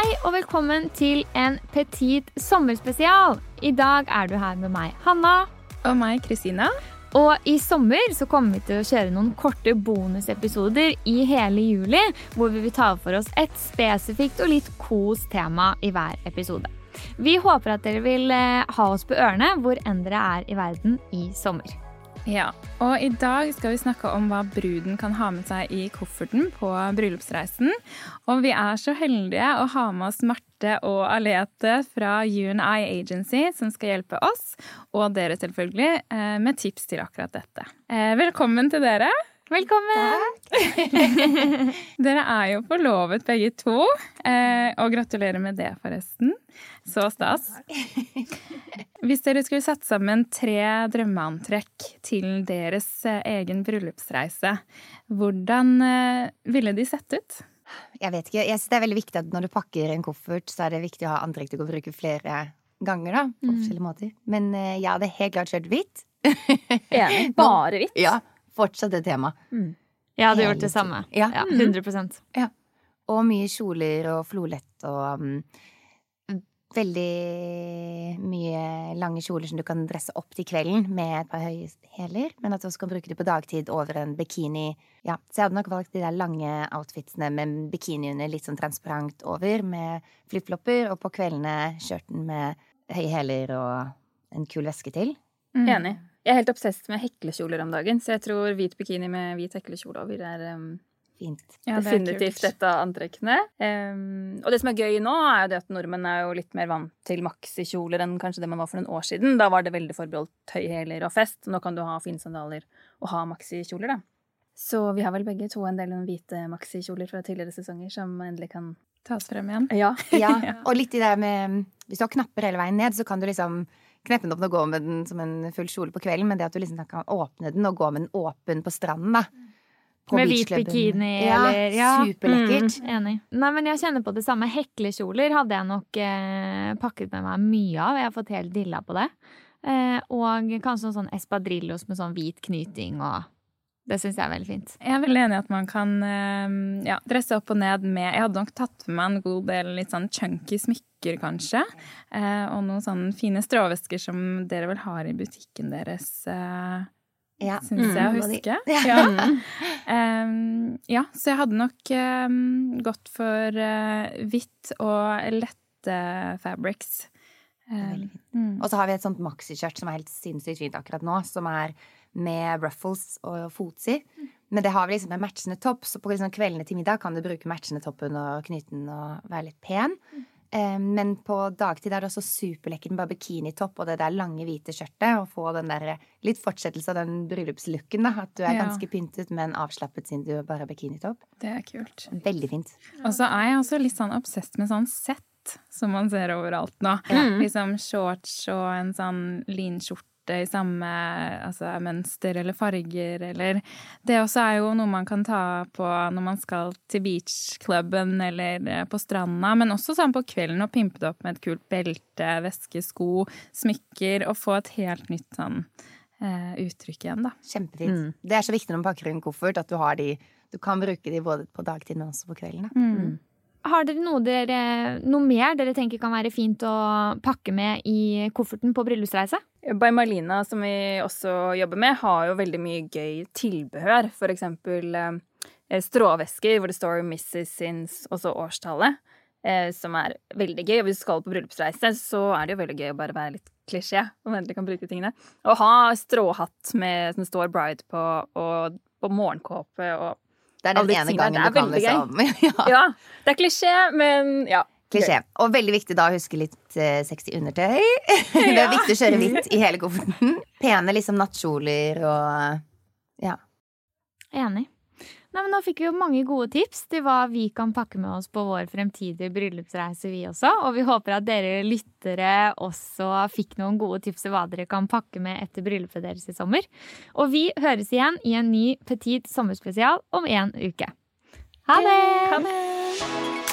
Hei og velkommen til en Petit sommerspesial. I dag er du her med meg, Hanna. Og meg, Kristina. Og i sommer så kommer vi til å kjøre noen korte bonusepisoder i hele juli, hvor vi vil ta for oss et spesifikt og litt kos tema i hver episode. Vi håper at dere vil eh, ha oss på ørene hvor enn dere er i verden i sommer. Ja, og i dag skal vi snakke om hva bruden kan ha med seg i kofferten på bryllupsreisen. Og vi er så heldige å ha med oss Marte og Alete fra UNI Agency, som skal hjelpe oss, og dere selvfølgelig, eh, med tips til akkurat dette. Eh, Velkommen til dere. Velkommen! Dere er jo forlovet begge to, eh, og gratulerer med det, forresten. Så stas. Hvis dere skulle satt sammen tre drømmeantrekk til deres eh, egen bryllupsreise, hvordan eh, ville de sett ut? Jeg vet ikke. Jeg synes det er veldig viktig at når du pakker en koffert, så er det viktig å ha antrekk du kan bruke flere ganger, da. På forskjellige måter. Men eh, jeg hadde helt klart kjørt hvitt. Enig. Bare hvitt. Ja. Fortsatt det temaet. Jeg hadde Hele gjort det samme. Ja. Ja, 100 Og mye kjoler og flolett og um, veldig mye lange kjoler som du kan dresse opp til kvelden med et par høye hæler, men at du også kan bruke det på dagtid over en bikini. Ja, så jeg hadde nok valgt de der lange outfitsene med bikini under, litt sånn transparent over, med flipflopper, og på kveldene skjørten med høye hæler og en kul veske til. Enig. Jeg er helt obsesst med heklekjoler om dagen, så jeg tror hvit bikini med hvit heklekjole over er um, Fint. Ja, det definitivt et av antrekkene. Um, og det som er gøy nå, er jo det at nordmenn er jo litt mer vant til maxikjoler enn kanskje det man var for noen år siden. Da var det veldig forbeholdt høyhæler og fest. Nå kan du ha finsandaler og ha maxikjoler, da. Så vi har vel begge to en del hvite maxikjoler fra tidligere sesonger som endelig kan Tas frem igjen. Ja. Ja, og litt i det med Hvis du har knapper hele veien ned, så kan du liksom kneppe den opp og gå med den som en full kjole på kvelden, men det at du liksom kan åpne den og gå med den åpen på stranden, da. På Med hvit bikini ja, eller ja. Superlekkert. Mm, enig. Nei, men jeg kjenner på det samme. Heklekjoler hadde jeg nok eh, pakket med meg mye av. Jeg har fått helt dilla på det. Eh, og kanskje noen sånn espadrillos med sånn hvit knyting og Det syns jeg er veldig fint. Jeg er veldig enig i at man kan eh, ja, dresse opp og ned med Jeg hadde nok tatt med meg en god del litt sånn chunky smykker, kanskje. Eh, og noen sånne fine stråvesker som dere vel har i butikken deres, uh, Ja. syns jeg å Mm. huske. Ja. um, ja, så jeg hadde nok um, gått for uh, hvitt og lette fabrics. Um, mm. Og så har vi et sånt maxiskjørt som er helt sinnssykt fint akkurat nå, som er med ruffles og fotsi. Men det har vi liksom en matchende topp, så på liksom kveldene til middag kan du bruke matchende toppen og knyte den og være litt pen. Eh, Men på dagtid er det også superlekkert med bikinitopp og det der lange, hvite skjørtet. Og få den der litt fortsettelse av den bryllupslooken, da. At du er Ja. ganske pyntet, men avslappet siden du bare har bikinitopp. Det er kult. Veldig fint. Og så er jeg også litt sånn obsess med sånn sett som man ser overalt nå. Liksom shorts og en sånn linskjorte i samme altså, mønster eller farger, eller Det også er jo noe man kan ta på når man skal til beachklubben eller eh, på stranda, men også sånn på kvelden og pimpe det opp med et kult belte, veske, sko, smykker, og få et helt nytt sånn eh, uttrykk igjen, da. Kjempefint. Det er så viktig når man pakker en koffert, at du har de Du kan bruke de både på dagtid, men også på kvelden. Da. Har dere noe, dere noe mer dere tenker kan være fint å pakke med i kofferten på bryllupsreise? By Marlina, som vi også jobber med, har jo veldig mye gøy tilbehør. For eksempel eh, stråvæsker hvor det står 'Mrs. Sins' og så årstallet. Eh, som er veldig gøy. Og hvis du skal på bryllupsreise, så er det jo veldig gøy å bare være litt klisjé. Og endelig kan bruke tingene. Å ha stråhatt med, som står 'Bride' på, og på morgenkåpe og Det er den ene gangen du kan liksom ja. Ja, det er klisjé, men ja. Klisjé. Og veldig viktig da å huske litt eh, sexy undertøy. det er viktig å kjøre hvitt i hele kofferten. Pene liksom nattkjoler og ja. Enig. Nei, men Nå fikk vi jo mange gode tips til hva vi kan pakke med oss på vår fremtidige bryllupsreise, vi også. Og vi håper at dere lyttere også fikk noen gode tips til hva dere kan pakke med etter bryllupet deres i sommer. Og vi høres igjen i en ny Petit sommerspesial om en uke. Ha det! Ha det!